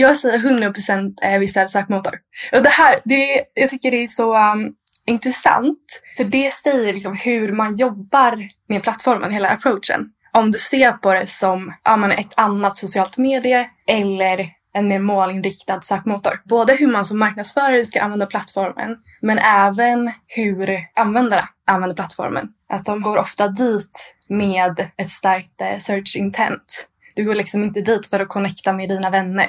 Jag säger 100% visuell sökmotor. Och det här, det, jag tycker det är så um, intressant. För det säger liksom hur man jobbar med plattformen, hela approachen. Om du ser på det som ja, ett annat socialt medie eller en mer målinriktad sökmotor. Både hur man som marknadsförare ska använda plattformen men även hur användarna använder plattformen. Att de går ofta dit med ett starkt eh, search intent. Du går liksom inte dit för att connecta med dina vänner.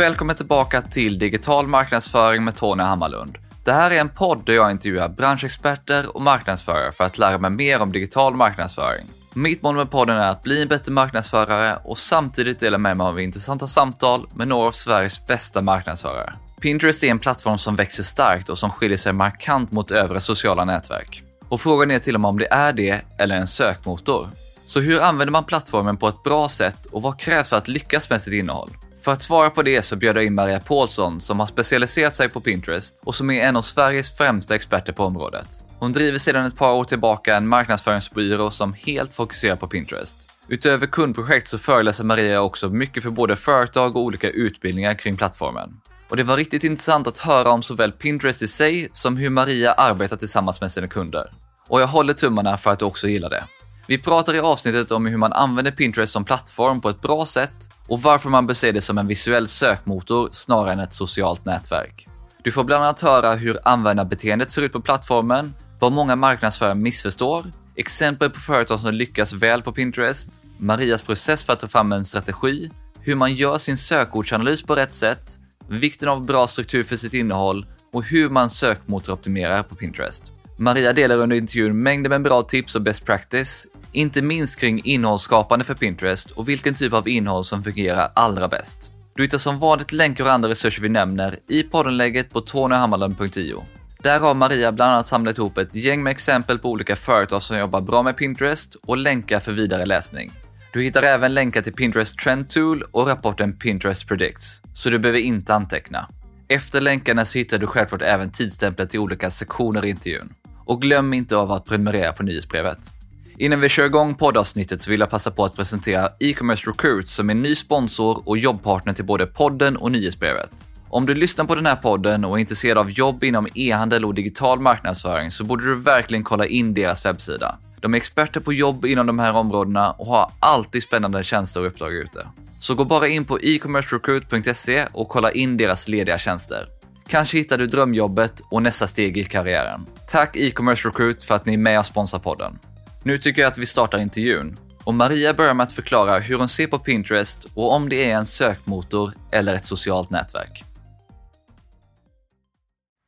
Välkommen tillbaka till Digital marknadsföring med Tony Hammarlund. Det här är en podd där jag intervjuar branschexperter och marknadsförare för att lära mig mer om digital marknadsföring. Mitt mål med podden är att bli en bättre marknadsförare och samtidigt dela med mig av intressanta samtal med några av Sveriges bästa marknadsförare. Pinterest är en plattform som växer starkt och som skiljer sig markant mot övriga sociala nätverk. Och frågan är till och med om det är det eller en sökmotor. Så hur använder man plattformen på ett bra sätt och vad krävs för att lyckas med sitt innehåll? För att svara på det så bjöd jag in Maria Paulsson som har specialiserat sig på Pinterest och som är en av Sveriges främsta experter på området. Hon driver sedan ett par år tillbaka en marknadsföringsbyrå som helt fokuserar på Pinterest. Utöver kundprojekt så föreläser Maria också mycket för både företag och olika utbildningar kring plattformen. Och det var riktigt intressant att höra om såväl Pinterest i sig som hur Maria arbetar tillsammans med sina kunder. Och jag håller tummarna för att du också gillar det. Vi pratar i avsnittet om hur man använder Pinterest som plattform på ett bra sätt och varför man bör se det som en visuell sökmotor snarare än ett socialt nätverk. Du får bland annat höra hur användarbeteendet ser ut på plattformen, vad många marknadsförare missförstår, exempel på företag som lyckas väl på Pinterest, Marias process för att ta fram en strategi, hur man gör sin sökordsanalys på rätt sätt, vikten av bra struktur för sitt innehåll och hur man sökmotoroptimerar på Pinterest. Maria delar under intervjun mängder med bra tips och best practice, inte minst kring innehållsskapande för Pinterest och vilken typ av innehåll som fungerar allra bäst. Du hittar som vanligt länkar och andra resurser vi nämner i poddenlägget på tonyhammarlund.io. Där har Maria bland annat samlat ihop ett gäng med exempel på olika företag som jobbar bra med Pinterest och länkar för vidare läsning. Du hittar även länkar till Pinterest Trend Tool och rapporten Pinterest Predicts, så du behöver inte anteckna. Efter länkarna så hittar du självklart även tidsstämplet till olika sektioner i intervjun. Och glöm inte av att prenumerera på nyhetsbrevet. Innan vi kör igång poddavsnittet så vill jag passa på att presentera e-commerce recruit som är ny sponsor och jobbpartner till både podden och nyhetsbrevet. Om du lyssnar på den här podden och är intresserad av jobb inom e-handel och digital marknadsföring så borde du verkligen kolla in deras webbsida. De är experter på jobb inom de här områdena och har alltid spännande tjänster och uppdrag ute. Så gå bara in på e-commercerecruit.se och kolla in deras lediga tjänster. Kanske hittar du drömjobbet och nästa steg i karriären. Tack e-commerce recruit för att ni är med och sponsrar podden. Nu tycker jag att vi startar intervjun. Och Maria börjar med att förklara hur hon ser på Pinterest och om det är en sökmotor eller ett socialt nätverk.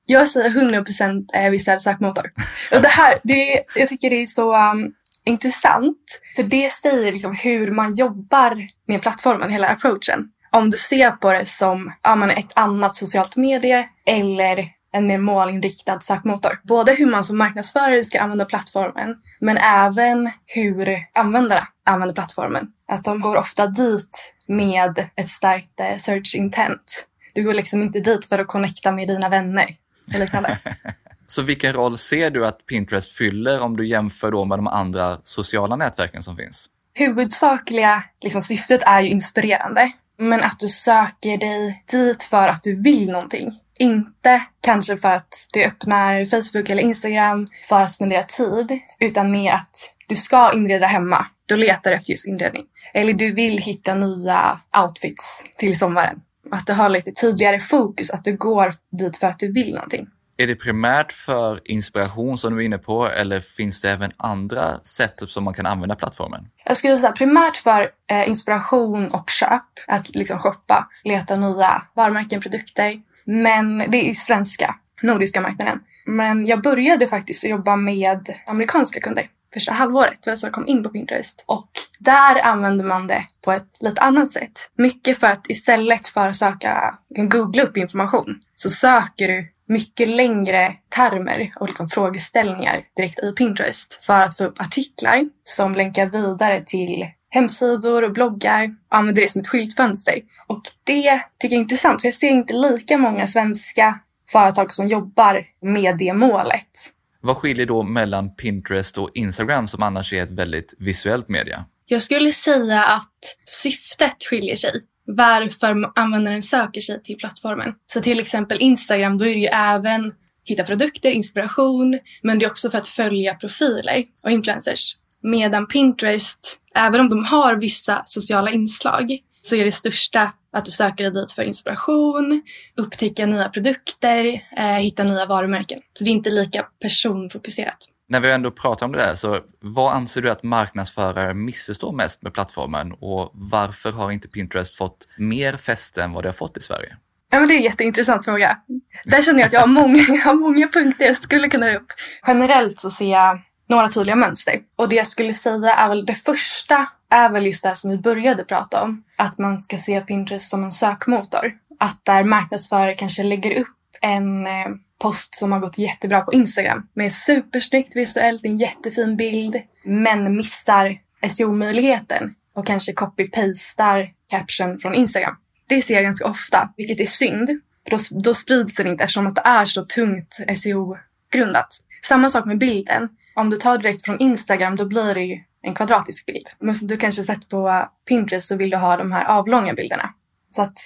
Jag säger 100% visuell sökmotor. Och det här, det, jag tycker det är så um, intressant. För det säger liksom hur man jobbar med plattformen, hela approachen. Om du ser på det som ja, ett annat socialt medie eller en mer målinriktad sökmotor. Både hur man som marknadsförare ska använda plattformen men även hur användarna använder plattformen. Att de går ofta dit med ett starkt eh, search intent. Du går liksom inte dit för att connecta med dina vänner och liknande. Så vilken roll ser du att Pinterest fyller om du jämför då med de andra sociala nätverken som finns? Huvudsakliga liksom, syftet är ju inspirerande. Men att du söker dig dit för att du vill någonting. Inte kanske för att du öppnar Facebook eller Instagram för att spendera tid, utan mer att du ska inreda hemma. Då letar du efter just inredning. Eller du vill hitta nya outfits till sommaren. Att du har lite tydligare fokus, att du går dit för att du vill någonting. Är det primärt för inspiration som du är inne på eller finns det även andra sätt som man kan använda plattformen? Jag skulle säga primärt för eh, inspiration och köp. Att liksom shoppa, leta nya varumärken, produkter. Men det är svenska, nordiska marknaden. Men jag började faktiskt jobba med amerikanska kunder första halvåret. Det var så jag kom in på Pinterest. Och där använder man det på ett lite annat sätt. Mycket för att istället för att söka, googla upp information, så söker du mycket längre termer och liksom frågeställningar direkt i Pinterest för att få upp artiklar som länkar vidare till hemsidor och bloggar och använder det som ett skyltfönster. Och det tycker jag är intressant för jag ser inte lika många svenska företag som jobbar med det målet. Vad skiljer då mellan Pinterest och Instagram som annars är ett väldigt visuellt media? Jag skulle säga att syftet skiljer sig. Varför användaren söker sig till plattformen. Så till exempel Instagram, då är det ju även hitta produkter, inspiration, men det är också för att följa profiler och influencers. Medan Pinterest, även om de har vissa sociala inslag, så är det största att du söker dig dit för inspiration, upptäcka nya produkter, eh, hitta nya varumärken. Så det är inte lika personfokuserat. När vi ändå pratar om det där, så vad anser du att marknadsförare missförstår mest med plattformen och varför har inte Pinterest fått mer fäste än vad det har fått i Sverige? Ja, men det är en jätteintressant fråga. Där känner jag att jag har många, jag har många punkter jag skulle kunna upp. Generellt så ser jag några tydliga mönster. Och det jag skulle säga är väl det första är väl just det som vi började prata om. Att man ska se Pinterest som en sökmotor. Att där marknadsförare kanske lägger upp en eh, post som har gått jättebra på Instagram med supersnyggt visuellt, en jättefin bild, men missar SEO-möjligheten och kanske copy-pastar caption från Instagram. Det ser jag ganska ofta, vilket är synd. För då, då sprids den inte eftersom att det är så tungt SEO-grundat. Samma sak med bilden. Om du tar direkt från Instagram då blir det ju en kvadratisk bild. Men som du kanske sett på Pinterest så vill du ha de här avlånga bilderna. Så att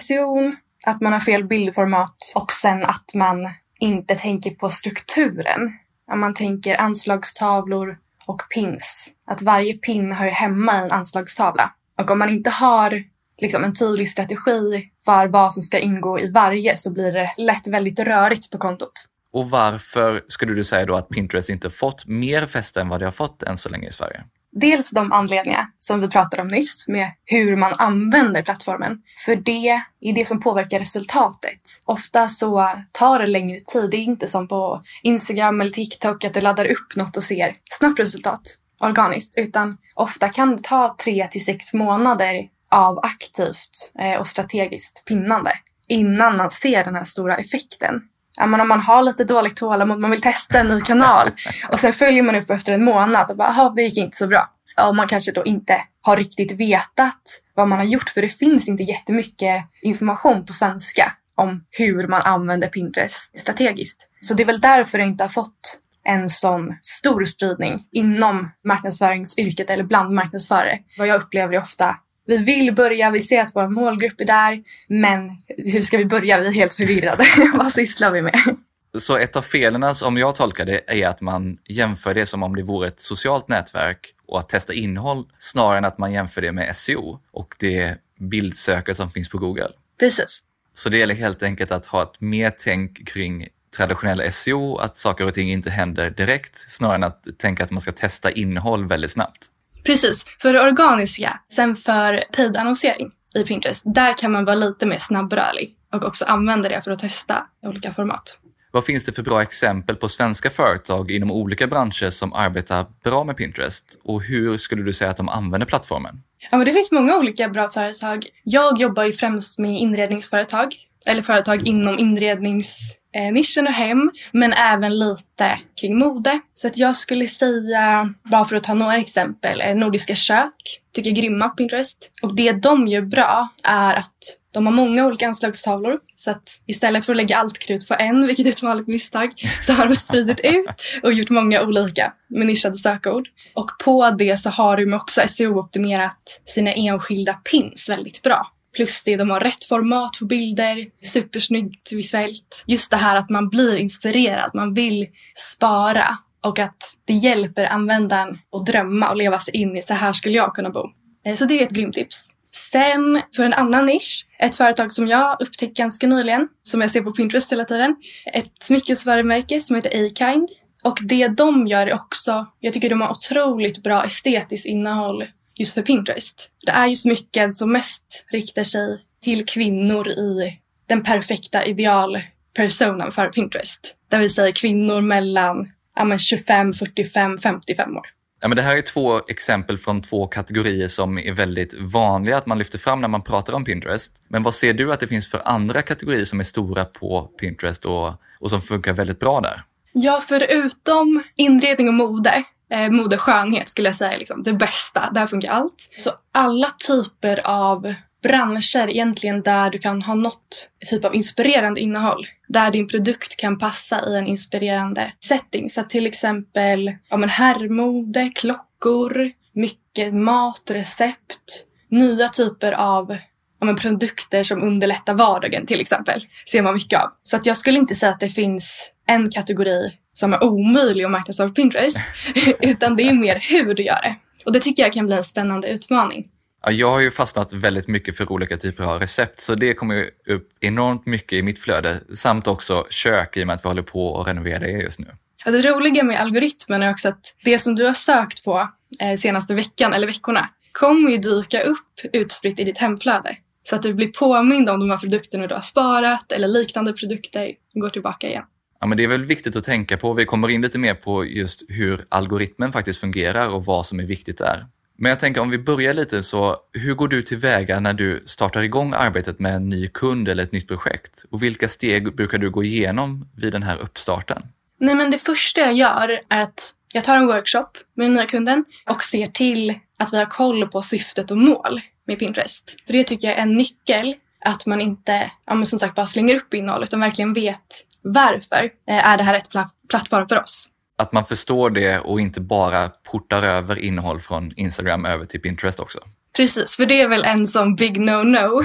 SEO, att man har fel bildformat och sen att man inte tänker på strukturen. Om man tänker anslagstavlor och pins. Att varje pin hör hemma i en anslagstavla. Och om man inte har liksom, en tydlig strategi för vad som ska ingå i varje så blir det lätt väldigt rörigt på kontot. Och varför skulle du säga då att Pinterest inte fått mer fäste än vad det har fått än så länge i Sverige? Dels de anledningar som vi pratade om nyss med hur man använder plattformen. För det är det som påverkar resultatet. Ofta så tar det längre tid. Det är inte som på Instagram eller TikTok att du laddar upp något och ser snabbt resultat organiskt. Utan ofta kan det ta tre till sex månader av aktivt eh, och strategiskt pinnande innan man ser den här stora effekten ja, men om man har lite dåligt tålamod, man vill testa en ny kanal och sen följer man upp efter en månad och bara, det gick inte så bra. Och man kanske då inte har riktigt vetat vad man har gjort för det finns inte jättemycket information på svenska om hur man använder Pinterest strategiskt. Så det är väl därför det inte har fått en sån stor spridning inom marknadsföringsyrket eller bland marknadsförare. Vad jag upplever är ofta vi vill börja, vi ser att vår målgrupp är där, men hur ska vi börja? Vi är helt förvirrade. Vad sysslar vi med? Så ett av felen, om jag tolkar det, är att man jämför det som om det vore ett socialt nätverk och att testa innehåll snarare än att man jämför det med SEO och det bildsöket som finns på Google. Precis. Så det gäller helt enkelt att ha ett mer tänk kring traditionell SEO, att saker och ting inte händer direkt snarare än att tänka att man ska testa innehåll väldigt snabbt. Precis, för det organiska. Sen för paid-annonsering i Pinterest, där kan man vara lite mer snabbrörlig och också använda det för att testa olika format. Vad finns det för bra exempel på svenska företag inom olika branscher som arbetar bra med Pinterest? Och hur skulle du säga att de använder plattformen? Ja, men det finns många olika bra företag. Jag jobbar ju främst med inredningsföretag, eller företag inom inrednings eh, nischen och hem, men även lite kring mode. Så att jag skulle säga, bara för att ta några exempel, eh, Nordiska kök tycker jag är grymma på Pinterest. Och det de gör bra är att de har många olika anslagstavlor. Så att istället för att lägga allt krut på en, vilket är ett vanligt misstag, så har de spridit ut och gjort många olika med nischade sökord. Och på det så har de också SEO-optimerat sina enskilda pins väldigt bra. Plus det, de har rätt format på bilder, supersnyggt visuellt. Just det här att man blir inspirerad, man vill spara och att det hjälper användaren att drömma och leva sig in i så här skulle jag kunna bo. Eh, så det är ett grymt tips. Sen för en annan nisch, ett företag som jag upptäckt ganska nyligen, som jag ser på Pinterest hela tiden. Ett smyckesvarumärke som heter A-Kind. Och det de gör är också, jag tycker de har otroligt bra estetiskt innehåll just för Pinterest. Det är ju smycken som mest riktar sig till kvinnor i den perfekta idealpersonen för Pinterest. Det vill säga kvinnor mellan ja, 25, 45, 55 år. Ja, men det här är två exempel från två kategorier som är väldigt vanliga att man lyfter fram när man pratar om Pinterest. Men vad ser du att det finns för andra kategorier som är stora på Pinterest och, och som funkar väldigt bra där? Ja, förutom inredning och mode, eh, mode skönhet skulle jag säga liksom, det bästa. Där funkar allt. Så alla typer av branscher egentligen där du kan ha något typ av inspirerande innehåll. Där din produkt kan passa i en inspirerande setting. Så till exempel ja, men herrmode, klockor, mycket mat, recept, nya typer av ja, men produkter som underlättar vardagen till exempel. Ser man mycket av. Så att jag skulle inte säga att det finns en kategori som är omöjlig att marknadsföra på Pinterest. utan det är mer hur du gör det. Och det tycker jag kan bli en spännande utmaning. Ja, jag har ju fastnat väldigt mycket för olika typer av recept, så det kommer upp enormt mycket i mitt flöde. Samt också kök i och med att vi håller på att renovera det just nu. Ja, det roliga med algoritmen är också att det som du har sökt på eh, senaste veckan eller veckorna kommer ju dyka upp utspritt i ditt hemflöde. Så att du blir påmind om de här produkterna du har sparat eller liknande produkter och går tillbaka igen. Ja, men det är väl viktigt att tänka på. Vi kommer in lite mer på just hur algoritmen faktiskt fungerar och vad som är viktigt där. Men jag tänker om vi börjar lite så, hur går du tillväga när du startar igång arbetet med en ny kund eller ett nytt projekt? Och vilka steg brukar du gå igenom vid den här uppstarten? Nej, men det första jag gör är att jag tar en workshop med den nya kunden och ser till att vi har koll på syftet och mål med Pinterest. För det tycker jag är en nyckel, att man inte, ja, men som sagt, bara slänger upp innehåll utan verkligen vet varför eh, är det här rätt plattform för oss att man förstår det och inte bara portar över innehåll från Instagram över till Pinterest också. Precis, för det är väl en sån big no-no.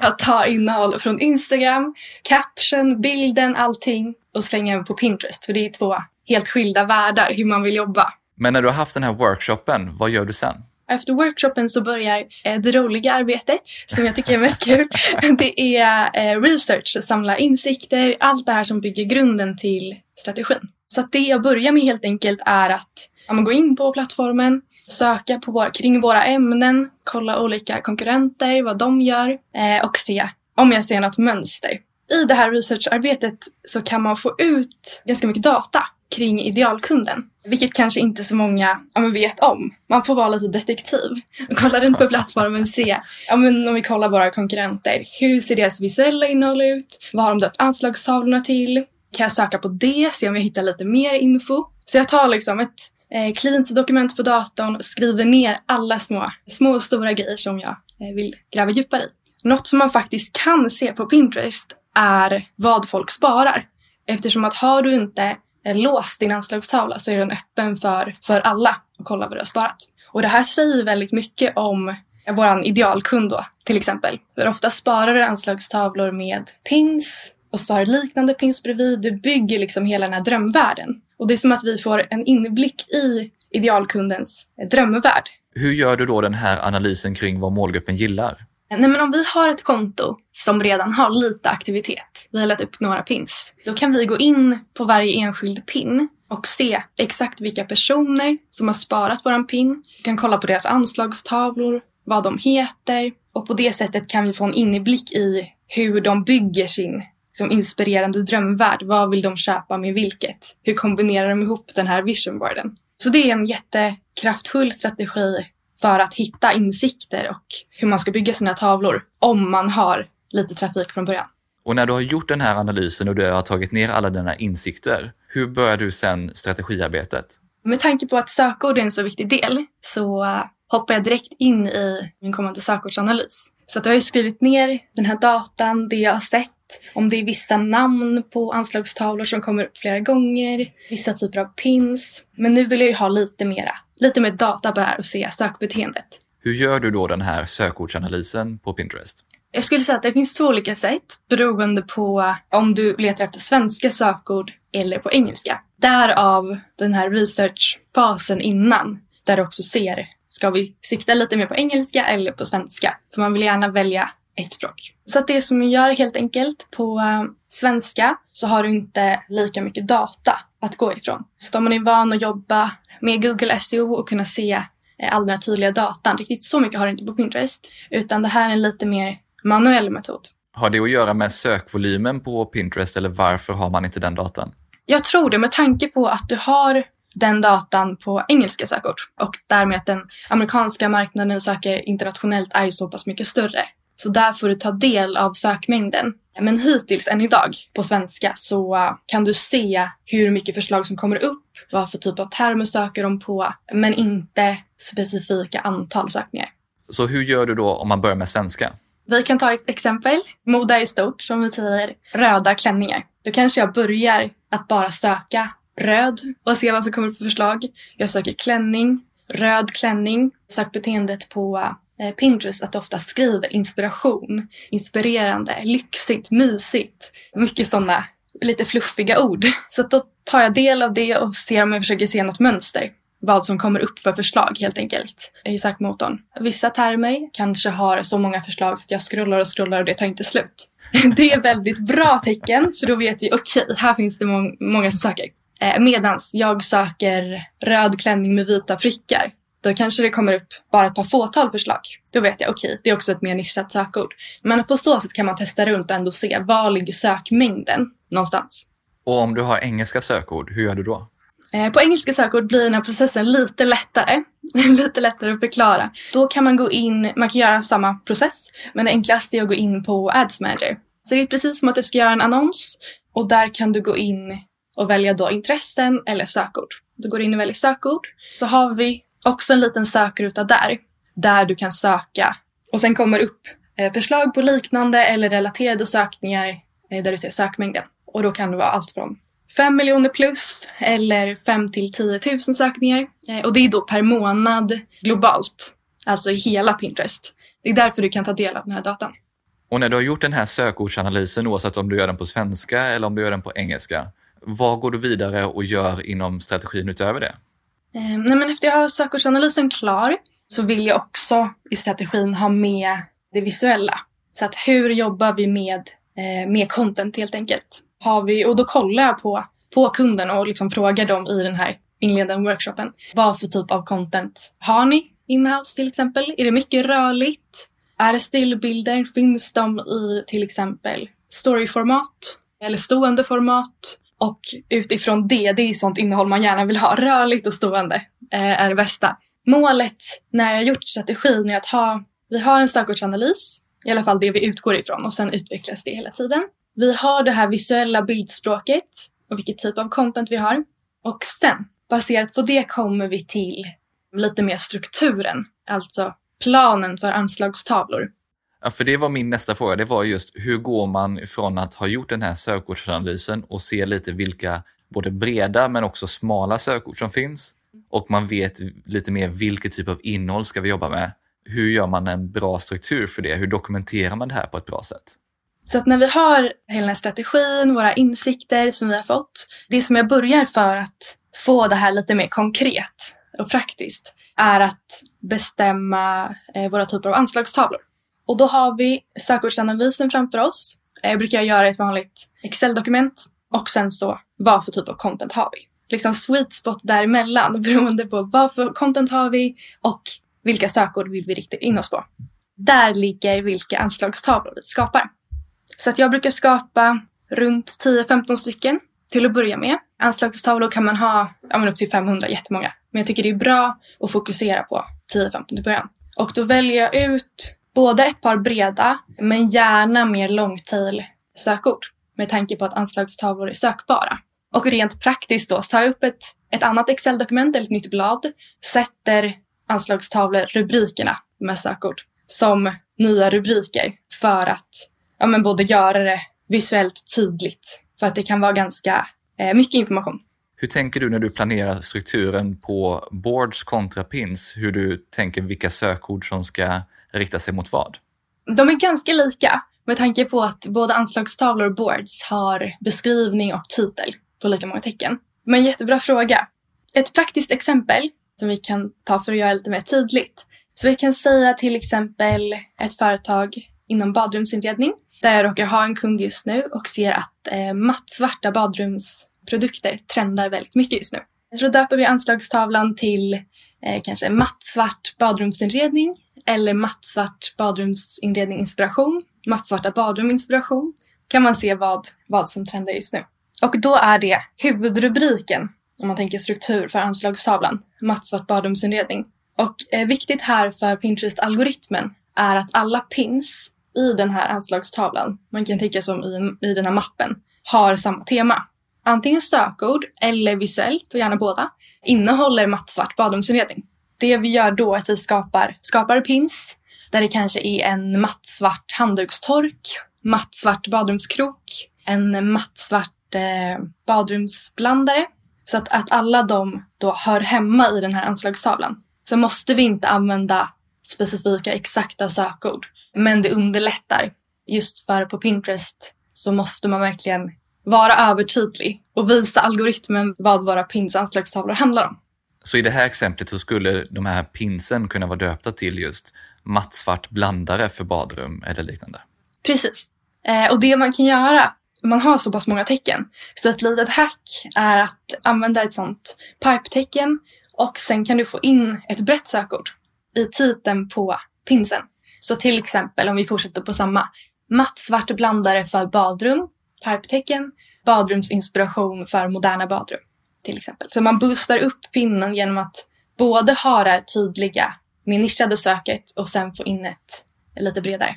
att ta innehåll från Instagram, caption, bilden, allting och slänga över på Pinterest. För det är två helt skilda världar hur man vill jobba. Men när du har haft den här workshopen, vad gör du sen? Efter workshopen så börjar eh, det roliga arbetet som jag tycker är mest kul. Det är eh, research, samla insikter, allt det här som bygger grunden till strategin. Så att det jag börjar med helt enkelt är att ja, gå in på plattformen, söka på våra, kring våra ämnen, kolla olika konkurrenter, vad de gör eh, och se om jag ser något mönster. I det här researcharbetet så kan man få ut ganska mycket data kring idealkunden. Vilket kanske inte så många ja, vet om. Man får vara lite detektiv. Kolla runt på plattformen och se, ja, men om vi kollar våra konkurrenter, hur ser deras visuella innehåll ut? Vad har de döpt anslagstavlorna till? kan jag söka på det, se om jag hittar lite mer info. Så jag tar liksom ett eh, cleant dokument på datorn och skriver ner alla små, små och stora grejer som jag eh, vill gräva djupare i. Något som man faktiskt kan se på Pinterest är vad folk sparar. Eftersom att har du inte Eh, låst din anslagstavla så är den öppen för, för alla att kolla vad du har sparat. Och det här säger väldigt mycket om eh, vår idealkund då, till exempel. För ofta sparar du anslagstavlor med pins, och så har du liknande pins bredvid. Du bygger liksom hela den här drömvärlden. Och det är som att vi får en inblick i idealkundens eh, drömvärld. Hur gör du då den här analysen kring vad målgruppen gillar? Nej, men om vi har ett konto som redan har lite aktivitet, vi har lagt upp några pins, då kan vi gå in på varje enskild pin och se exakt vilka personer som har sparat våran pin. Vi kan kolla på deras anslagstavlor, vad de heter och på det sättet kan vi få en inblick i hur de bygger sin liksom inspirerande drömvärld. Vad vill de köpa med vilket? Hur kombinerar de ihop den här visionboarden? Så det är en jättekraftfull strategi för att hitta insikter och hur man ska bygga sina tavlor om man har lite trafik från början. Och när du har gjort den här analysen och du har tagit ner alla dina insikter, hur börjar du sen strategiarbetet? Med tanke på att sökord är en så viktig del så hoppar jag direkt in i min kommande sökordsanalys. Så att jag har skrivit ner den här datan, det jag har sett om det är vissa namn på anslagstavlor som kommer upp flera gånger, vissa typer av pins. Men nu vill jag ju ha lite mera, lite mer data på det här och se sökbeteendet. Hur gör du då den här sökordsanalysen på Pinterest? Jag skulle säga att det finns två olika sätt beroende på om du letar efter svenska sökord eller på engelska. Därav den här researchfasen innan, där du också ser, ska vi sikta lite mer på engelska eller på svenska? För man vill gärna välja ett språk. Så att det som jag gör helt enkelt på uh, svenska så har du inte lika mycket data att gå ifrån. Så om man är van att jobba med Google SEO och kunna se uh, all den här tydliga datan, riktigt så mycket har du inte på Pinterest, utan det här är en lite mer manuell metod. Har det att göra med sökvolymen på Pinterest eller varför har man inte den datan? Jag tror det med tanke på att du har den datan på engelska sökord. Och därmed att den amerikanska marknaden söker internationellt är ju så pass mycket större. Så där får du ta del av sökmängden. Men hittills än idag på svenska så uh, kan du se hur mycket förslag som kommer upp, vad för typ av termer söker de på, men inte specifika antal sökningar. Så hur gör du då om man börjar med svenska? Vi kan ta ett exempel. Mode är stort, som vi säger röda klänningar. Då kanske jag börjar att bara söka röd och se vad som kommer för förslag. Jag söker klänning, röd klänning. Sökbeteendet på eh, Pinterest att ofta skriver inspiration, inspirerande, lyxigt, mysigt. Mycket sådana lite fluffiga ord. Så då tar jag del av det och ser om jag försöker se något mönster vad som kommer upp för förslag helt enkelt i sökmotorn. Vissa termer kanske har så många förslag så att jag scrollar och scrollar och det tar inte slut. Det är väldigt bra tecken för då vet vi okej, okay, här finns det må många som söker. Eh, medans jag söker röd klänning med vita prickar. Då kanske det kommer upp bara ett par fåtal förslag. Då vet jag okej, okay, det är också ett mer nischat sökord. Men på så sätt kan man testa runt och ändå se var ligger sökmängden någonstans. Och om du har engelska sökord, hur gör du då? Eh, på engelska sökord blir den här processen lite lättare. lite lättare att förklara. Då kan man gå in, man kan göra samma process, men det enklaste är att gå in på Ads Manager. Så det är precis som att du ska göra en annons och där kan du gå in och välja då intressen eller sökord. Du går in och väljer sökord. Så har vi också en liten sökruta där, där du kan söka och sen kommer upp eh, förslag på liknande eller relaterade sökningar eh, där du ser sökmängden. Och då kan det vara allt från 5 miljoner plus eller 5 till 10 000 sökningar. Eh, och det är då per månad globalt, alltså i hela Pinterest. Det är därför du kan ta del av den här datan. Och när du har gjort den här sökordsanalysen, oavsett om du gör den på svenska eller om du gör den på engelska, vad går du vidare och gör inom strategin utöver det? Eh, nej, men efter jag har sökordsanalysen klar så vill jag också i strategin ha med det visuella. Så att hur jobbar vi med, eh, med content helt enkelt? Har vi, och då kollar jag på, på kunden och liksom frågar dem i den här inledande workshopen. Vad för typ av content har ni inhouse till exempel? Är det mycket rörligt? Är det stillbilder? Finns de i till exempel storyformat eller stående format? Och utifrån det, det är sånt innehåll man gärna vill ha. Rörligt och stående eh, är det bästa. Målet när jag gjort strategin är att ha, vi har en sökordsanalys, i alla fall det vi utgår ifrån och sen utvecklas det hela tiden. Vi har det här visuella bildspråket och vilket typ av content vi har. Och sen, baserat på det kommer vi till lite mer strukturen, alltså planen för anslagstavlor. Ja, för det var min nästa fråga. Det var just hur går man från att ha gjort den här sökordsanalysen och se lite vilka både breda men också smala sökord som finns och man vet lite mer vilken typ av innehåll ska vi jobba med. Hur gör man en bra struktur för det? Hur dokumenterar man det här på ett bra sätt? Så att när vi har hela den här strategin, våra insikter som vi har fått, det som jag börjar för att få det här lite mer konkret och praktiskt är att bestämma eh, våra typer av anslagstavlor. Och då har vi sökordsanalysen framför oss. Jag eh, brukar göra ett vanligt Excel-dokument och sen så vad för typ av content har vi? Liksom sweet spot däremellan beroende på vad för content har vi och vilka sökord vill vi rikta in oss på. Där ligger vilka anslagstavlor vi skapar. Så att jag brukar skapa runt 10-15 stycken till att börja med. Anslagstavlor kan man ha ja, upp till 500, jättemånga. Men jag tycker det är bra att fokusera på 10-15 till början. Och då väljer jag ut både ett par breda, men gärna mer långtail sökord. Med tanke på att anslagstavlor är sökbara. Och rent praktiskt då så tar jag upp ett, ett annat Excel-dokument eller ett nytt blad. Sätter anslagstavlor rubrikerna med sökord som nya rubriker för att ja, men både göra det visuellt tydligt för att det kan vara ganska eh, mycket information. Hur tänker du när du planerar strukturen på boards kontra pins? Hur du tänker vilka sökord som ska rikta sig mot vad? De är ganska lika med tanke på att både anslagstavlor och boards har beskrivning och titel på lika många tecken. Men jättebra fråga. Ett praktiskt exempel som vi kan ta för att göra lite mer tydligt. Så vi kan säga till exempel ett företag inom badrumsinredning där jag råkar ha en kund just nu och ser att eh, mattsvarta badrumsprodukter trendar väldigt mycket just nu. Jag tror döper vi anslagstavlan till eh, kanske mattsvart badrumsinredning eller mattsvart badrumsinredning inspiration, mattsvarta badrum inspiration. Kan man se vad, vad som trendar just nu. Och då är det huvudrubriken om man tänker struktur för anslagstavlan, mattsvart badrumsinredning. Och eh, viktigt här för Pinterest-algoritmen är att alla pins i den här anslagstavlan, man kan tänka som i, i den här mappen, har samma tema. Antingen sökord eller visuellt, och gärna båda, innehåller mattsvart badrumsinredning. Det vi gör då är att vi skapar, skapar pins där det kanske är en mattsvart handdukstork, mattsvart badrumskrok, en mattsvart eh, badrumsblandare. Så att, att alla de då hör hemma i den här anslagstavlan. Så måste vi inte använda specifika exakta sökord. Men det underlättar. Just för på Pinterest så måste man verkligen vara övertydlig och visa algoritmen vad våra pins anslagstavlor handlar om. Så i det här exemplet så skulle de här pinsen kunna vara döpta till just mattsvart blandare för badrum eller liknande? Precis. Eh, och det man kan göra, man har så pass många tecken, så ett litet hack är att använda ett sånt pipe-tecken och sen kan du få in ett brett sökord i titeln på pinsen. Så till exempel om vi fortsätter på samma. Mattsvart blandare för badrum, pipe-tecken, badrumsinspiration för moderna badrum. Till exempel. Så man boostar upp pinnen genom att både ha det tydliga med nischade söket och sen få in ett lite bredare.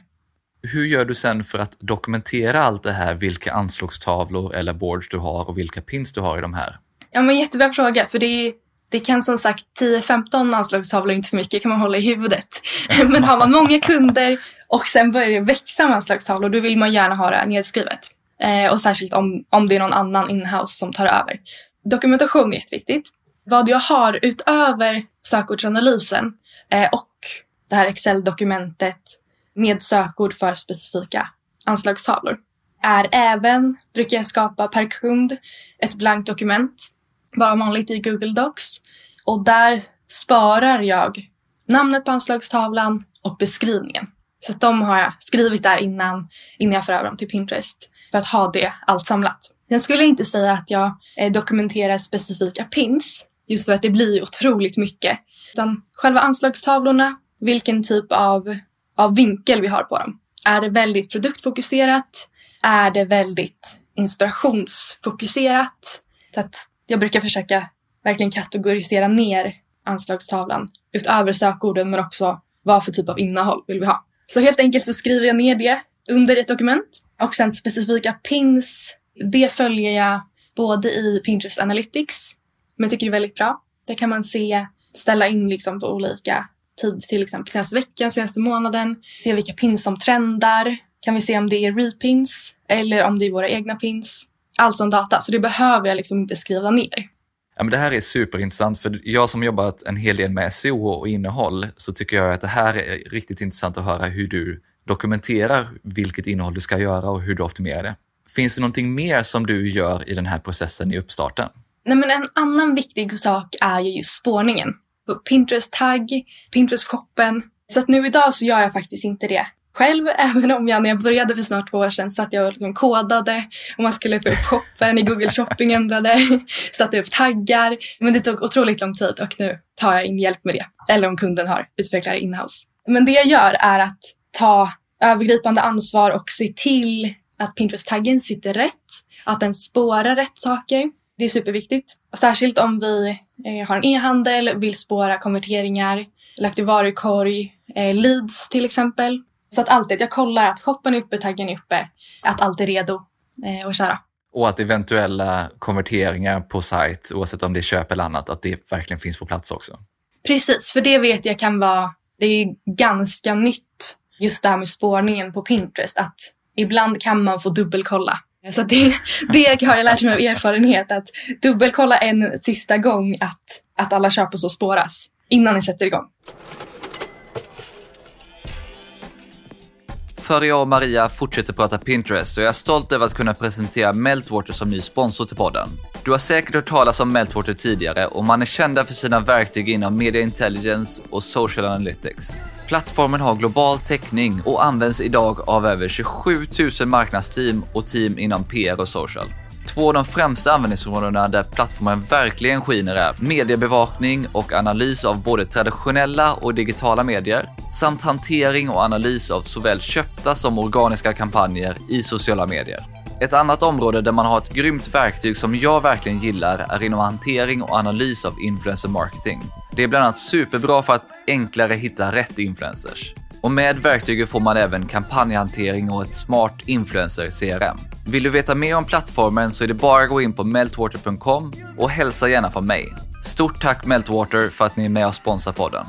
Hur gör du sen för att dokumentera allt det här, vilka anslagstavlor eller boards du har och vilka pins du har i de här? Ja, men jättebra fråga, för det, är, det kan som sagt 10-15 anslagstavlor, inte så mycket, kan man hålla i huvudet. men har man många kunder och sen börjar det växa med anslagstavlor, då vill man gärna ha det nedskrivet. Eh, och särskilt om, om det är någon annan inhouse som tar över. Dokumentation är jätteviktigt. Vad jag har utöver sökordsanalysen eh, och det här Excel-dokumentet med sökord för specifika anslagstavlor är även, brukar jag skapa per kund, ett blankt dokument, bara vanligt i Google Docs. Och där sparar jag namnet på anslagstavlan och beskrivningen. Så att de har jag skrivit där innan, innan jag för över dem till Pinterest för att ha det allt samlat. Jag skulle inte säga att jag eh, dokumenterar specifika pins, just för att det blir otroligt mycket. Utan själva anslagstavlorna, vilken typ av, av vinkel vi har på dem. Är det väldigt produktfokuserat? Är det väldigt inspirationsfokuserat? Så att jag brukar försöka verkligen kategorisera ner anslagstavlan utöver sökorden men också vad för typ av innehåll vill vi ha. Så helt enkelt så skriver jag ner det under ett dokument och sen specifika pins. Det följer jag både i Pinterest Analytics, men jag tycker det är väldigt bra. Där kan man se, ställa in liksom på olika tid, till exempel senaste veckan, senaste månaden, se vilka pins som trendar. Kan vi se om det är repins eller om det är våra egna pins. All sån data, så det behöver jag liksom inte skriva ner. Ja, men det här är superintressant, för jag som jobbat en hel del med SEO och innehåll så tycker jag att det här är riktigt intressant att höra hur du dokumenterar vilket innehåll du ska göra och hur du optimerar det. Finns det någonting mer som du gör i den här processen i uppstarten? Nej, men en annan viktig sak är ju just spårningen. Pinterest-tagg, Pinterest-shoppen. Så att nu idag så gör jag faktiskt inte det själv, även om jag när jag började för snart två år sedan satt jag och liksom kodade och man skulle få upp shoppen i Google Shopping ändrade, satte upp taggar. Men det tog otroligt lång tid och nu tar jag in hjälp med det. Eller om kunden har utvecklare inhouse. Men det jag gör är att ta övergripande ansvar och se till att Pinterest-taggen sitter rätt, att den spårar rätt saker. Det är superviktigt. Särskilt om vi eh, har en e-handel, vill spåra konverteringar, lagt i varukorg, eh, leads till exempel. Så att alltid, jag kollar att shoppen är uppe, taggen är uppe, att allt är redo eh, att köra. Och att eventuella konverteringar på sajt, oavsett om det är köp eller annat, att det verkligen finns på plats också. Precis, för det vet jag kan vara, det är ganska nytt just det här med spårningen på Pinterest, att ibland kan man få dubbelkolla. Så det, det har jag lärt mig av erfarenhet, att dubbelkolla en sista gång att, att alla köp och så spåras innan ni sätter igång. För jag och Maria fortsätter prata Pinterest och jag är stolt över att kunna presentera Meltwater som ny sponsor till podden. Du har säkert hört talas om Meltwater tidigare och man är kända för sina verktyg inom media intelligence och social analytics. Plattformen har global täckning och används idag av över 27 000 marknadsteam och team inom PR och social. Två av de främsta användningsområdena där plattformen verkligen skiner är mediebevakning och analys av både traditionella och digitala medier samt hantering och analys av såväl köpta som organiska kampanjer i sociala medier. Ett annat område där man har ett grymt verktyg som jag verkligen gillar är inom hantering och analys av influencer marketing. Det är bland annat superbra för att enklare hitta rätt influencers. Och med verktyget får man även kampanjhantering och ett smart influencer CRM. Vill du veta mer om plattformen så är det bara att gå in på meltwater.com och hälsa gärna från mig. Stort tack Meltwater för att ni är med och sponsrar podden.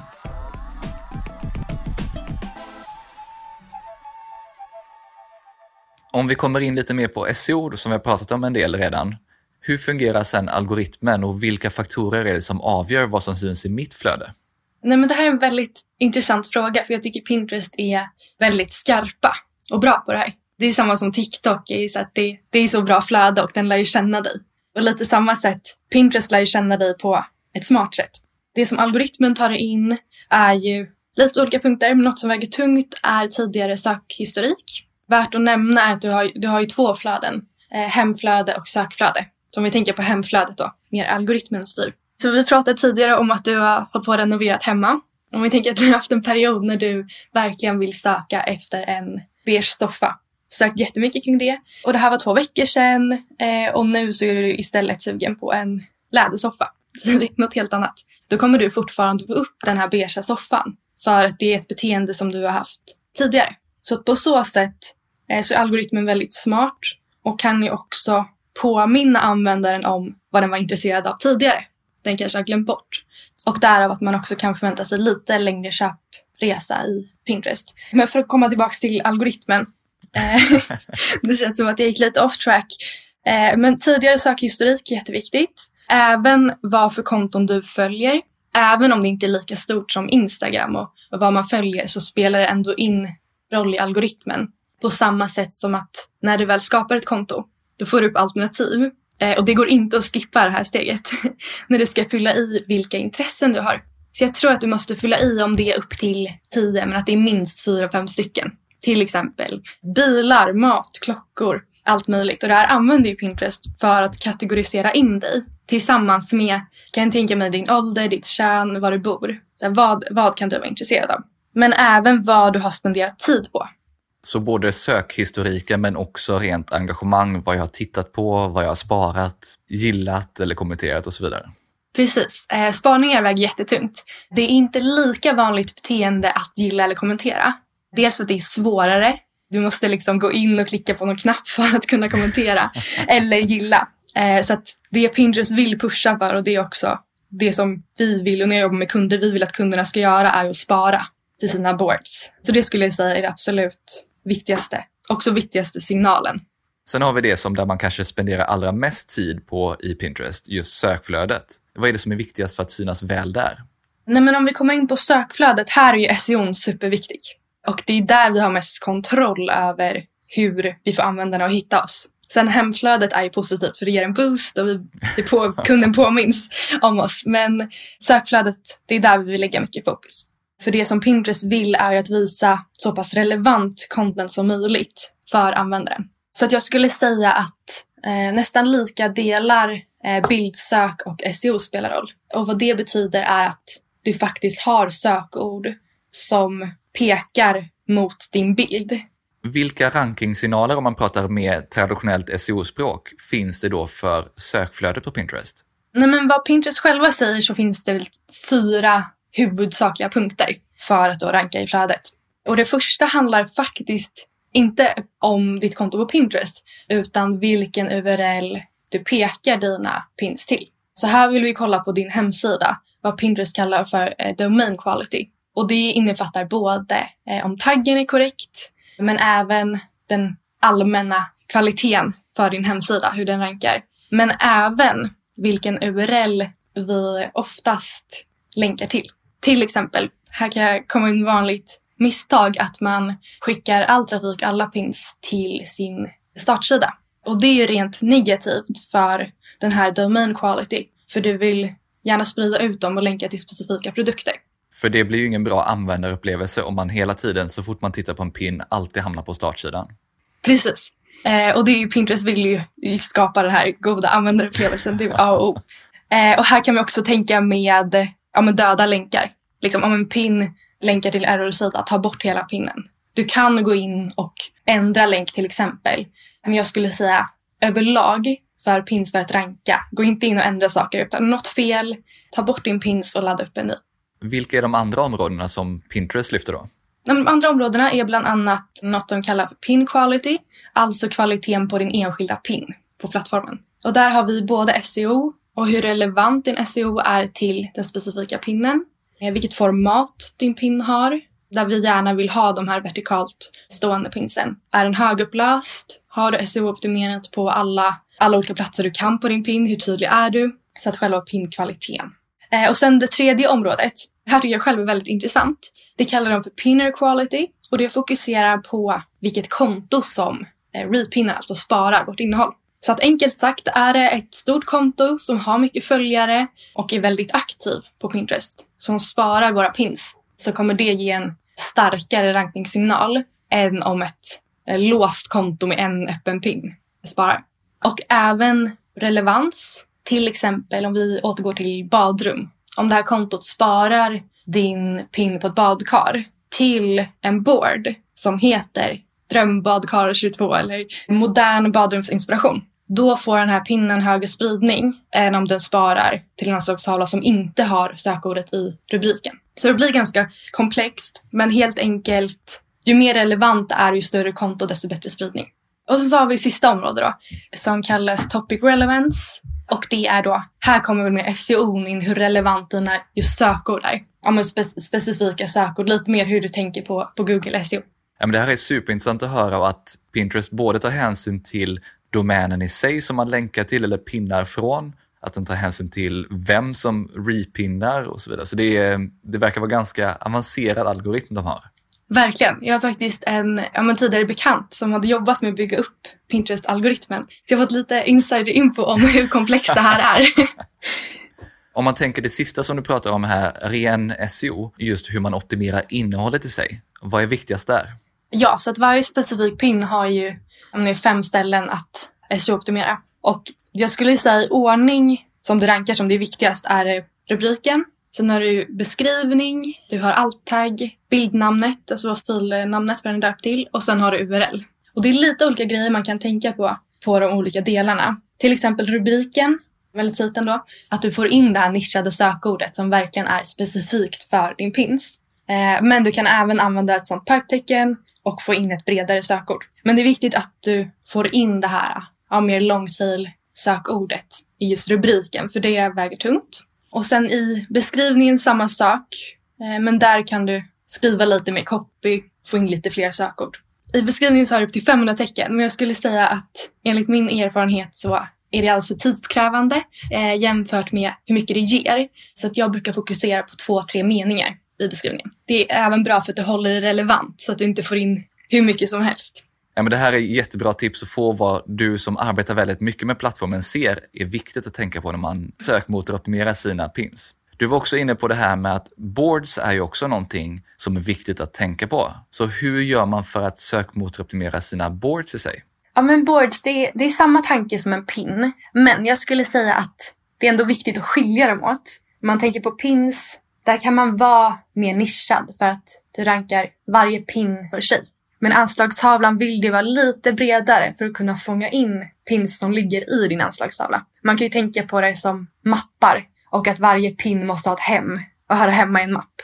Om vi kommer in lite mer på SEO som vi har pratat om en del redan. Hur fungerar sen algoritmen och vilka faktorer är det som avgör vad som syns i mitt flöde? Nej, men det här är en väldigt intressant fråga för jag tycker Pinterest är väldigt skarpa och bra på det här. Det är samma som TikTok, är så att det, det är så bra flöde och den lär ju känna dig. Och lite samma sätt, Pinterest lär ju känna dig på ett smart sätt. Det som algoritmen tar in är ju lite olika punkter, men något som väger tungt är tidigare sökhistorik. Värt att nämna är att du har, du har ju två flöden, eh, hemflöde och sökflöde. Så om vi tänker på hemflödet då, mer algoritmen styr. Så vi pratade tidigare om att du har hållit på att renoverat hemma. Om vi tänker att du har haft en period när du verkligen vill söka efter en beige soffa. Sökt jättemycket kring det. Och det här var två veckor sedan eh, och nu så är du istället sugen på en lädersoffa. Något helt annat. Då kommer du fortfarande få upp den här beiga soffan. För att det är ett beteende som du har haft tidigare. Så att på så sätt eh, så är algoritmen väldigt smart och kan ju också påminna användaren om vad den var intresserad av tidigare. Den kanske har glömt bort. Och därav att man också kan förvänta sig lite längre köpresa i Pinterest. Men för att komma tillbaks till algoritmen. Eh, det känns som att jag gick lite off track. Eh, men tidigare sökhistorik är jätteviktigt. Även vad för konton du följer. Även om det inte är lika stort som Instagram och, vad man följer så spelar det ändå in roll i algoritmen. På samma sätt som att när du väl skapar ett konto, då får du upp alternativ. Eh, och det går inte att skippa det här steget när du ska fylla i vilka intressen du har. Så jag tror att du måste fylla i om det är upp till tio, men att det är minst fyra, fem stycken. Till exempel bilar, mat, klockor, allt möjligt. Och det här använder ju Pinterest för att kategorisera in dig tillsammans med, kan jag tänka mig, din ålder, ditt kön, var du bor. Så här, vad, vad kan du vara intresserad av? Men även vad du har spenderat tid på. Så både sökhistoriken men också rent engagemang, vad jag har tittat på, vad jag har sparat, gillat eller kommenterat och så vidare. Precis. Eh, spaningar väger jättetungt. Det är inte lika vanligt beteende att gilla eller kommentera. Dels för att det är svårare. Du måste liksom gå in och klicka på någon knapp för att kunna kommentera eller gilla. Eh, så att det Pinterest vill pusha för och det är också det som vi vill och när jag jobbar med kunder, vi vill att kunderna ska göra är att spara till sina boards. Så det skulle jag säga är det absolut viktigaste. Också viktigaste signalen. Sen har vi det som där man kanske spenderar allra mest tid på i Pinterest, just sökflödet. Vad är det som är viktigast för att synas väl där? Nej men om vi kommer in på sökflödet, här är ju SEO superviktig. Och det är där vi har mest kontroll över hur vi får användarna att hitta oss. Sen hemflödet är ju positivt för det ger en boost och vi, det på, kunden påminns om oss. Men sökflödet, det är där vi vill lägga mycket fokus. För det som Pinterest vill är ju att visa så pass relevant content som möjligt för användaren. Så att jag skulle säga att eh, nästan lika delar eh, bildsök och SEO spelar roll. Och vad det betyder är att du faktiskt har sökord som pekar mot din bild. Vilka rankingsignaler, om man pratar med traditionellt SEO-språk, finns det då för sökflödet på Pinterest? Nej, men vad Pinterest själva säger så finns det väl fyra huvudsakliga punkter för att då ranka i flödet. Och det första handlar faktiskt inte om ditt konto på Pinterest utan vilken URL du pekar dina pins till. Så här vill vi kolla på din hemsida vad Pinterest kallar för eh, domain quality. Och det innefattar både eh, om taggen är korrekt men även den allmänna kvaliteten för din hemsida, hur den rankar. Men även vilken URL vi oftast länkar till. Till exempel, här kan komma in vanligt misstag att man skickar all trafik, alla pins till sin startsida. Och det är ju rent negativt för den här domain quality. För du vill gärna sprida ut dem och länka till specifika produkter. För det blir ju ingen bra användarupplevelse om man hela tiden, så fort man tittar på en pin, alltid hamnar på startsidan. Precis. Eh, och det är ju, Pinterest vill ju skapa den här goda användarupplevelsen. Det är A och O. Eh, och här kan vi också tänka med, ja, med döda länkar. Liksom om en pin länkar till error-sida, ta bort hela pinnen. Du kan gå in och ändra länk till exempel. Men jag skulle säga överlag för pins för att ranka. Gå inte in och ändra saker utan något fel, ta bort din pins och ladda upp en ny. Vilka är de andra områdena som Pinterest lyfter då? De andra områdena är bland annat något de kallar för pin quality, alltså kvaliteten på din enskilda pin på plattformen. Och där har vi både SEO och hur relevant din SEO är till den specifika pinnen, eh, vilket format din pin har, där vi gärna vill ha de här vertikalt stående pinsen. Är den högupplöst? Har du SEO-optimerat på alla, alla olika platser du kan på din pin? Hur tydlig är du? Så att själva pinkvaliteten. Eh, och sen det tredje området, det här tycker jag själv är väldigt intressant. Det kallar de för pinner quality och det fokuserar på vilket konto som eh, repinnar, alltså sparar vårt innehåll. Så att enkelt sagt är det ett stort konto som har mycket följare och är väldigt aktiv på Pinterest som sparar våra pins så kommer det ge en starkare rankningssignal än om ett eh, låst konto med en öppen pin sparar. Och även relevans, till exempel om vi återgår till badrum. Om det här kontot sparar din pin på ett badkar till en board som heter Drömbadkar 22 eller modern badrumsinspiration. Då får den här pinnen högre spridning än om den sparar till en anslagstavla som inte har sökordet i rubriken. Så det blir ganska komplext, men helt enkelt, ju mer relevant det är, ju större konto, desto bättre spridning. Och sen så har vi sista området då, som kallas Topic Relevance. Och det är då, här kommer väl mer SEO in, hur relevant dina just sökord är. Ja, men spe specifika sökord, lite mer hur du tänker på, på Google SEO. Ja, men det här är superintressant att höra att Pinterest både tar hänsyn till domänen i sig som man länkar till eller pinnar från, att den tar hänsyn till vem som repinnar och så vidare. Så det, är, det verkar vara ganska avancerad algoritm de har. Verkligen. Jag har faktiskt en ja, tidigare bekant som hade jobbat med att bygga upp Pinterest-algoritmen. Så jag har fått lite insider-info om hur komplext det här är. om man tänker det sista som du pratar om här, ren SEO, just hur man optimerar innehållet i sig. Vad är viktigast där? Ja, så att varje specifik pin har ju om det är fem ställen att SEO-optimera. Och jag skulle säga i ordning som du rankar som det viktigast är rubriken. Sen har du beskrivning, du har alt-tagg, bildnamnet, alltså vad filnamnet vad den är döpt till och sen har du URL. Och det är lite olika grejer man kan tänka på på de olika delarna. Till exempel rubriken, eller titeln då, att du får in det här nischade sökordet som verkligen är specifikt för din pins. Eh, men du kan även använda ett sånt pipetecken och få in ett bredare sökord. Men det är viktigt att du får in det här ja, mer långtail sökordet i just rubriken för det väger tungt. Och sen i beskrivningen samma sak, eh, men där kan du skriva lite mer copy, få in lite fler sökord. I beskrivningen så har du upp till 500 tecken, men jag skulle säga att enligt min erfarenhet så är det alldeles för tidskrävande eh, jämfört med hur mycket det ger. Så att jag brukar fokusera på två, tre meningar i beskrivningen. Det är även bra för att du håller det relevant så att du inte får in hur mycket som helst. Ja, men det här är jättebra tips att få vad du som arbetar väldigt mycket med plattformen ser är viktigt att tänka på när man sökmotoroptimerar sina pins. Du var också inne på det här med att boards är ju också någonting som är viktigt att tänka på. Så hur gör man för att sökmotoroptimera sina boards i sig? Ja men boards, det är, det är samma tanke som en pin. Men jag skulle säga att det är ändå viktigt att skilja dem åt. Man tänker på pins där kan man vara mer nischad för att du rankar varje pin för sig. Men anslagstavlan vill du vara lite bredare för att kunna fånga in pins som ligger i din anslagstavla. Man kan ju tänka på det som mappar och att varje pin måste ha ett hem och höra hemma i en mapp.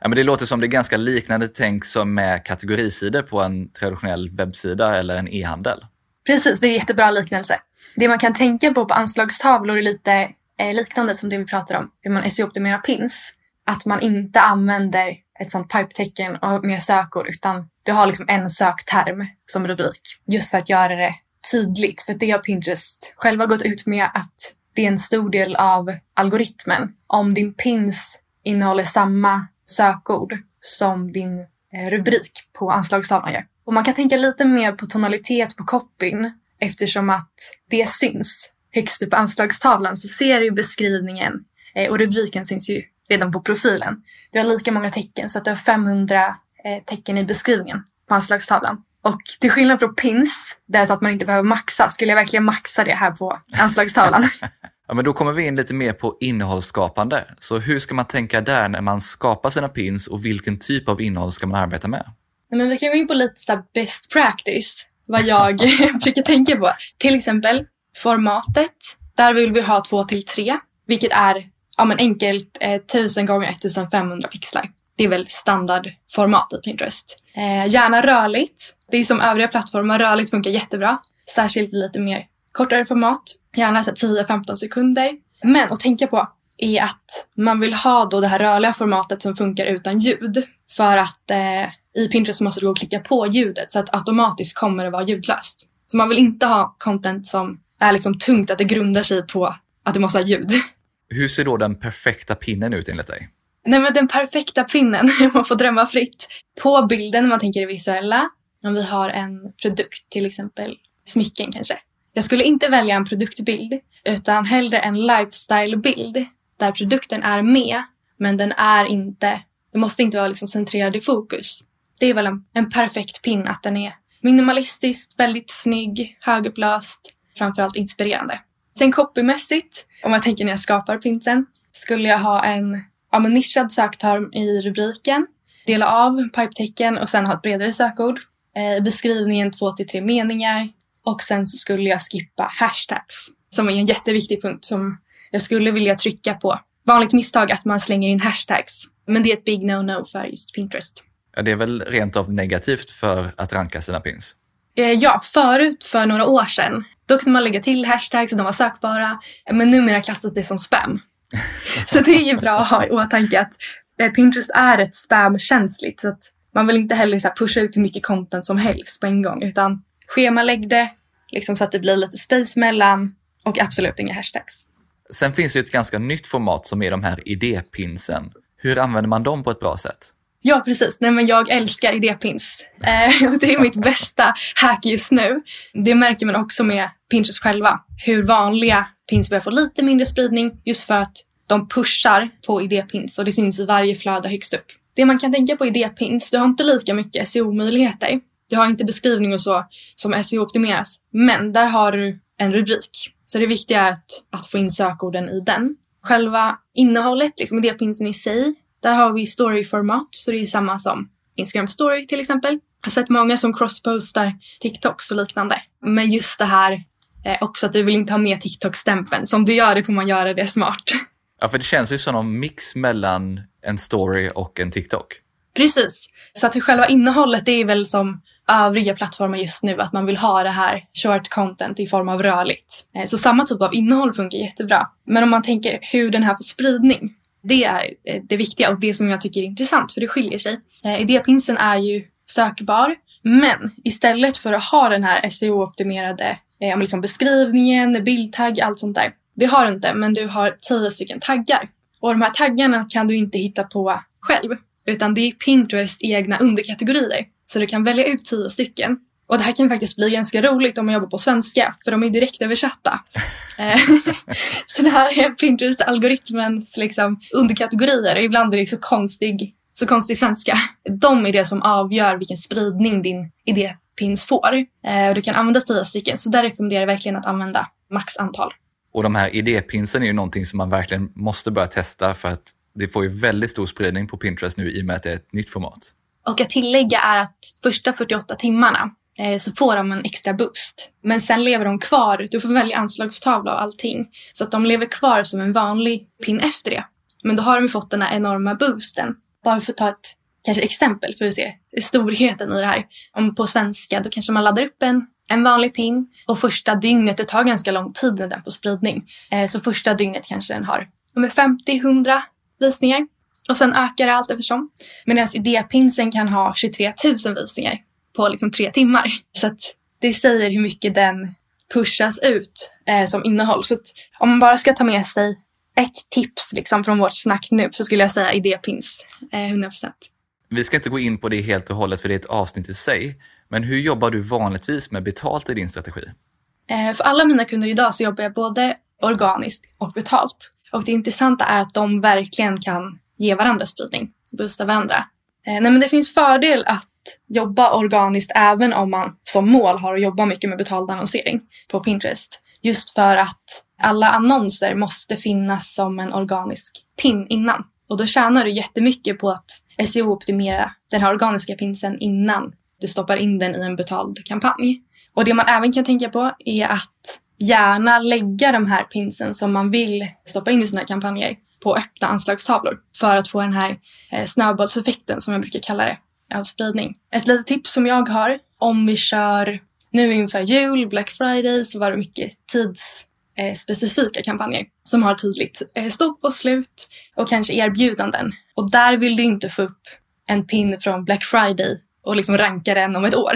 Ja, men det låter som det är ganska liknande tänk som med kategorisidor på en traditionell webbsida eller en e-handel. Precis, det är en jättebra liknelse. Det man kan tänka på på anslagstavlor är lite eh, liknande som det vi pratar om, hur man SEO-optimerar pins att man inte använder ett sånt pipetecken och mer sökord utan du har liksom en sökterm som rubrik. Just för att göra det tydligt. För det har Pinterest själva gått ut med att det är en stor del av algoritmen. Om din pins innehåller samma sökord som din eh, rubrik på anslagstavlan gör. Och man kan tänka lite mer på tonalitet på copyn eftersom att det syns. Högst upp på anslagstavlan så ser du beskrivningen eh, och rubriken syns ju redan på profilen. Du har lika många tecken så att du har 500 tecken i beskrivningen på anslagstavlan. Och till skillnad från pins, där är så att man inte behöver maxa, skulle jag verkligen maxa det här på anslagstavlan. ja, men då kommer vi in lite mer på innehållsskapande. Så hur ska man tänka där när man skapar sina pins och vilken typ av innehåll ska man arbeta med? Men vi kan gå in på lite så best practice, vad jag brukar tänka på. Till exempel formatet. Där vill vi ha 2 till 3, vilket är ja, men enkelt eh, 1000 gånger 1500 pixlar. Det är väl standardformat i Pinterest. Eh, gärna rörligt. Det är som övriga plattformar, rörligt funkar jättebra. Särskilt lite mer kortare format. Gärna 10-15 sekunder. Men att tänka på är att man vill ha då det här rörliga formatet som funkar utan ljud. För att eh, i Pinterest måste du gå och klicka på ljudet så att automatiskt kommer det vara ljudlöst. Så man vill inte ha content som är liksom tungt, att det grundar sig på att det måste ha ljud. Hur ser då den perfekta pinnen ut enligt dig? Nej men den perfekta pinnen, man får drömma fritt. På bilden, om man tänker det visuella, om vi har en produkt, till exempel smycken kanske. Jag skulle inte välja en produktbild, utan hellre en lifestyle-bild där produkten är med, men den är inte, den måste inte vara liksom centrerad i fokus. Det är väl en, en perfekt pin, att den är minimalistisk, väldigt snygg, högupplöst, framförallt inspirerande. Sen copymässigt, om jag tänker när jag skapar pinsen, skulle jag ha en ja, men nischad sökterm i rubriken, dela av pipetecken och sen ha ett bredare sökord. I eh, beskrivningen två till tre meningar och sen så skulle jag skippa hashtags som är en jätteviktig punkt som jag skulle vilja trycka på. Vanligt misstag att man slänger in hashtags, men det är ett big no-no för just Pinterest. Ja, det är väl rent av negativt för att ranka sina pins? Eh, ja, förut för några år sedan, då kunde man lägga till hashtags och de var sökbara, men numera klassas det som spam. så det är ju bra att ha i åtanke att eh, Pinterest är ett spamkänsligt så att man vill inte heller så pusha ut hur mycket content som helst på en gång utan schemalägg det liksom så att det blir lite space mellan och absolut inga hashtags. Sen finns det ett ganska nytt format som är de här idépinsen. Hur använder man dem på ett bra sätt? Ja, precis. Nej, men jag älskar idépins. Eh, det är mitt bästa hack just nu. Det märker man också med Pinterest själva. Hur vanliga pins börjar få lite mindre spridning just för att de pushar på idépins och det syns i varje flöde högst upp. Det man kan tänka på idépins, du har inte lika mycket SEO-möjligheter. Du har inte beskrivning och så som SEO-optimeras. Men där har du en rubrik. Så det viktiga är att, att få in sökorden i den. Själva innehållet, liksom idépinsen i sig, där har vi storyformat, så det är samma som Instagram story till exempel. Jag har sett många som crosspostar TikToks och liknande. Men just det här eh, också att du vill inte ha med TikTok-stämpeln. Så om du gör det får man göra det smart. Ja, för det känns ju som en mix mellan en story och en TikTok. Precis. Så att själva innehållet det är väl som övriga plattformar just nu, att man vill ha det här short content i form av rörligt. Eh, så samma typ av innehåll funkar jättebra. Men om man tänker hur den här får spridning, det är eh, det viktiga och det som jag tycker är intressant för det skiljer sig. Eh, idépinsen är ju sökbar, men istället för att ha den här SEO-optimerade liksom beskrivningen, bildtagg, allt sånt där. Det har du inte, men du har tio stycken taggar. Och de här taggarna kan du inte hitta på själv, utan det är Pinterests egna underkategorier. Så du kan välja ut tio stycken. Och det här kan faktiskt bli ganska roligt om man jobbar på svenska, för de är direkt översatta. Eh, så det här är Pinterest-algoritmens liksom underkategorier ibland är det så konstig, så konstig svenska. De är det som avgör vilken spridning din idépins får. Eh, du kan använda tio stycken, så där rekommenderar jag verkligen att använda maxantal. Och de här idépinsen är ju någonting som man verkligen måste börja testa för att det får ju väldigt stor spridning på Pinterest nu i och med att det är ett nytt format. Och att tillägga är att första 48 timmarna eh, så får de en extra boost. Men sen lever de kvar, du får välja anslagstavla och allting. Så att de lever kvar som en vanlig pin efter det. Men då har de fått den här enorma boosten. Bara för att ta ett kanske exempel för att se storheten i det här. Om på svenska, då kanske man laddar upp en, en vanlig pin och första dygnet, det tar ganska lång tid när den får spridning. Eh, så första dygnet kanske den har 50-100 visningar. Och sen ökar det allt eftersom. Medan idépinsen kan ha 23 000 visningar på liksom tre timmar. Så att det säger hur mycket den pushas ut eh, som innehåll. Så att om man bara ska ta med sig ett tips liksom från vårt snack nu så skulle jag säga idépins. Eh, 100%. Vi ska inte gå in på det helt och hållet för det är ett avsnitt i sig. Men hur jobbar du vanligtvis med betalt i din strategi? Eh, för alla mina kunder idag så jobbar jag både organiskt och betalt. Och det intressanta är att de verkligen kan ge varandra spridning, boosta varandra. Eh, nej, men det finns fördel att jobba organiskt även om man som mål har att jobba mycket med betald annonsering på Pinterest. Just för att alla annonser måste finnas som en organisk pin innan. Och då tjänar du jättemycket på att SEO-optimera den här organiska pinsen innan du stoppar in den i en betald kampanj. Och det man även kan tänka på är att gärna lägga de här pinsen som man vill stoppa in i sina kampanjer på öppna anslagstavlor för att få den här eh, snöbollseffekten som jag brukar kalla det av spridning. Ett litet tips som jag har om vi kör nu inför jul, Black Friday så var det mycket tids Eh, specifika kampanjer som har tydligt eh, stopp och slut och kanske erbjudanden. Och där vill du inte få upp en pin från Black Friday och liksom ranka den om ett år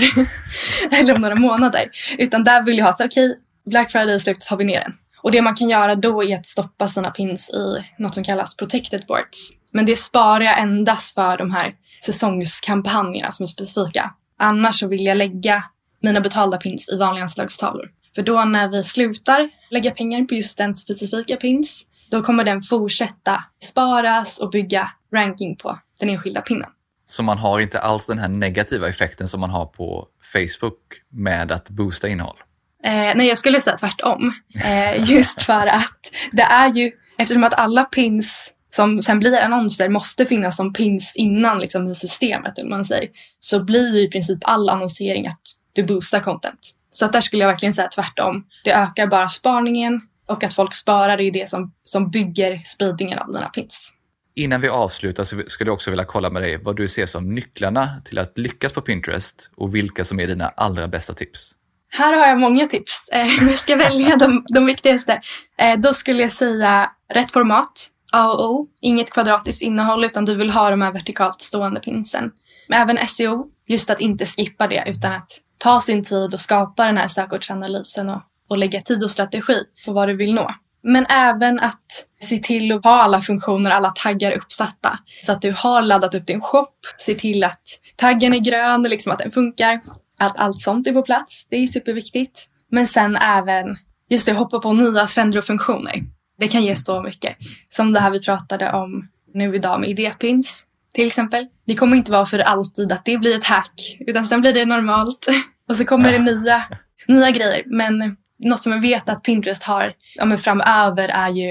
eller om några månader. Utan där vill jag ha så okej, okay, Black Friday är slut, tar vi ner den. Och det man kan göra då är att stoppa sina pins i något som kallas protected boards. Men det sparar jag endast för de här säsongskampanjerna som är specifika. Annars så vill jag lägga mina betalda pins i vanliga anslagstavlor. För då när vi slutar lägga pengar på just den specifika pins, då kommer den fortsätta sparas och bygga ranking på den enskilda pinnen. Så man har inte alls den här negativa effekten som man har på Facebook med att boosta innehåll? Eh, nej, jag skulle säga tvärtom. Eh, just för att det är ju, eftersom att alla pins som sen blir annonser måste finnas som pins innan liksom, i systemet, eller man säger, så blir ju i princip all annonsering att du boostar content. Så att där skulle jag verkligen säga tvärtom. Det ökar bara sparningen och att folk sparar är det som, som bygger spridningen av dina pins. Innan vi avslutar så skulle jag också vilja kolla med dig vad du ser som nycklarna till att lyckas på Pinterest och vilka som är dina allra bästa tips. Här har jag många tips. Eh, jag ska välja de, de viktigaste. Eh, då skulle jag säga rätt format. A och O. Inget kvadratiskt innehåll utan du vill ha de här vertikalt stående pinsen. Men även SEO. Just att inte skippa det utan att ta sin tid och skapa den här sökordsanalysen och, och lägga tid och strategi på vad du vill nå. Men även att se till att ha alla funktioner, alla taggar uppsatta. Så att du har laddat upp din shop. Se till att taggen är grön, liksom att den funkar. Att allt sånt är på plats. Det är superviktigt. Men sen även just det, hoppa på nya trender och funktioner. Det kan ge så mycket. Som det här vi pratade om nu idag med idépins till exempel. Det kommer inte vara för alltid att det blir ett hack, utan sen blir det normalt. Och så kommer det nya, nya grejer. Men något som jag vet att Pinterest har ja, men framöver är ju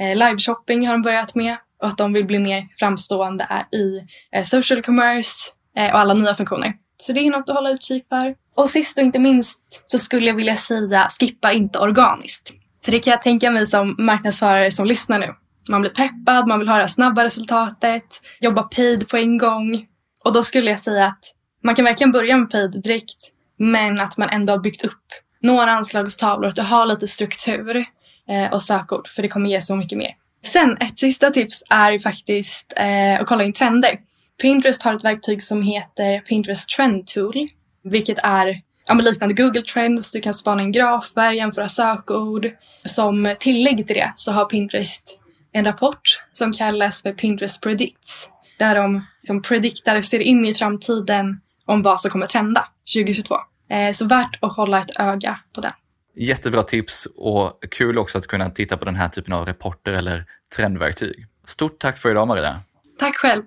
eh, liveshopping har de börjat med. Och att de vill bli mer framstående i eh, social commerce eh, och alla nya funktioner. Så det är något att hålla utkik för. Och sist och inte minst så skulle jag vilja säga skippa inte organiskt. För det kan jag tänka mig som marknadsförare som lyssnar nu. Man blir peppad, man vill ha det snabba resultatet, jobba paid på en gång. Och då skulle jag säga att man kan verkligen börja med paid direkt, men att man ändå har byggt upp några anslagstavlor, att du har lite struktur eh, och sökord, för det kommer ge så mycket mer. Sen ett sista tips är ju faktiskt eh, att kolla in trender. Pinterest har ett verktyg som heter Pinterest Trend Tool, vilket är ja, liknande Google Trends. Du kan spana in grafer, jämföra sökord. Som tillägg till det så har Pinterest en rapport som kallas för Pinterest Predicts. Där de liksom prediktar, ser in i framtiden om vad som kommer trenda 2022. Eh, så värt att hålla ett öga på den. Jättebra tips och kul också att kunna titta på den här typen av rapporter eller trendverktyg. Stort tack för idag Maria. Tack själv.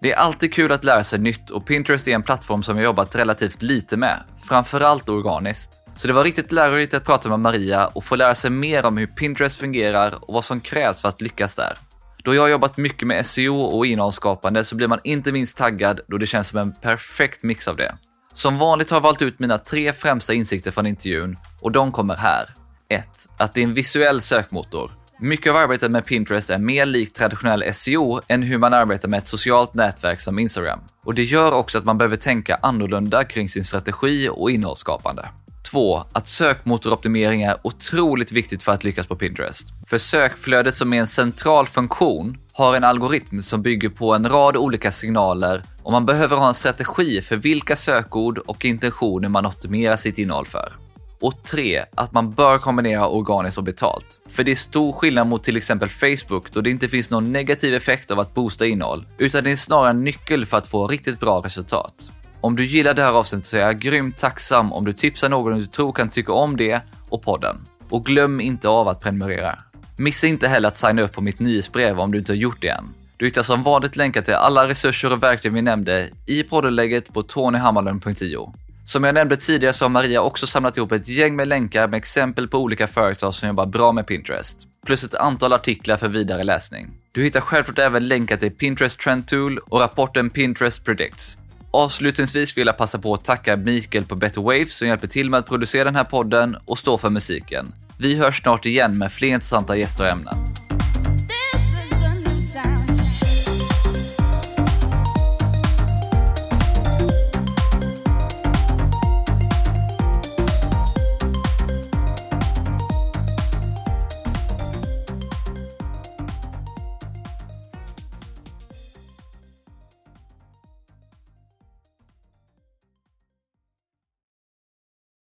Det är alltid kul att lära sig nytt och Pinterest är en plattform som jag jobbat relativt lite med, framförallt organiskt. Så det var riktigt lärorikt att prata med Maria och få lära sig mer om hur Pinterest fungerar och vad som krävs för att lyckas där. Då jag har jobbat mycket med SEO och innehållsskapande så blir man inte minst taggad då det känns som en perfekt mix av det. Som vanligt har jag valt ut mina tre främsta insikter från intervjun och de kommer här. 1. Att det är en visuell sökmotor. Mycket av arbetet med Pinterest är mer likt traditionell SEO än hur man arbetar med ett socialt nätverk som Instagram. Och det gör också att man behöver tänka annorlunda kring sin strategi och innehållsskapande. 2. Att sökmotoroptimering är otroligt viktigt för att lyckas på Pinterest. För sökflödet som är en central funktion har en algoritm som bygger på en rad olika signaler och man behöver ha en strategi för vilka sökord och intentioner man optimerar sitt innehåll för. Och 3. Att man bör kombinera organiskt och betalt. För det är stor skillnad mot till exempel Facebook då det inte finns någon negativ effekt av att boosta innehåll, utan det är snarare en nyckel för att få riktigt bra resultat. Om du gillar det här avsnittet så är jag grymt tacksam om du tipsar någon du tror kan tycka om det och podden. Och glöm inte av att prenumerera. Missa inte heller att signa upp på mitt nyhetsbrev om du inte har gjort det än. Du hittar som vanligt länkar till alla resurser och verktyg vi nämnde i poddenlägget på tonyhammarlund.io. Som jag nämnde tidigare så har Maria också samlat ihop ett gäng med länkar med exempel på olika företag som jobbar bra med Pinterest. Plus ett antal artiklar för vidare läsning. Du hittar självklart även länkar till Pinterest Trend Tool och rapporten Pinterest Predicts. Avslutningsvis vill jag passa på att tacka Mikael på Better Waves som hjälper till med att producera den här podden och stå för musiken. Vi hörs snart igen med fler intressanta gäster och ämnen.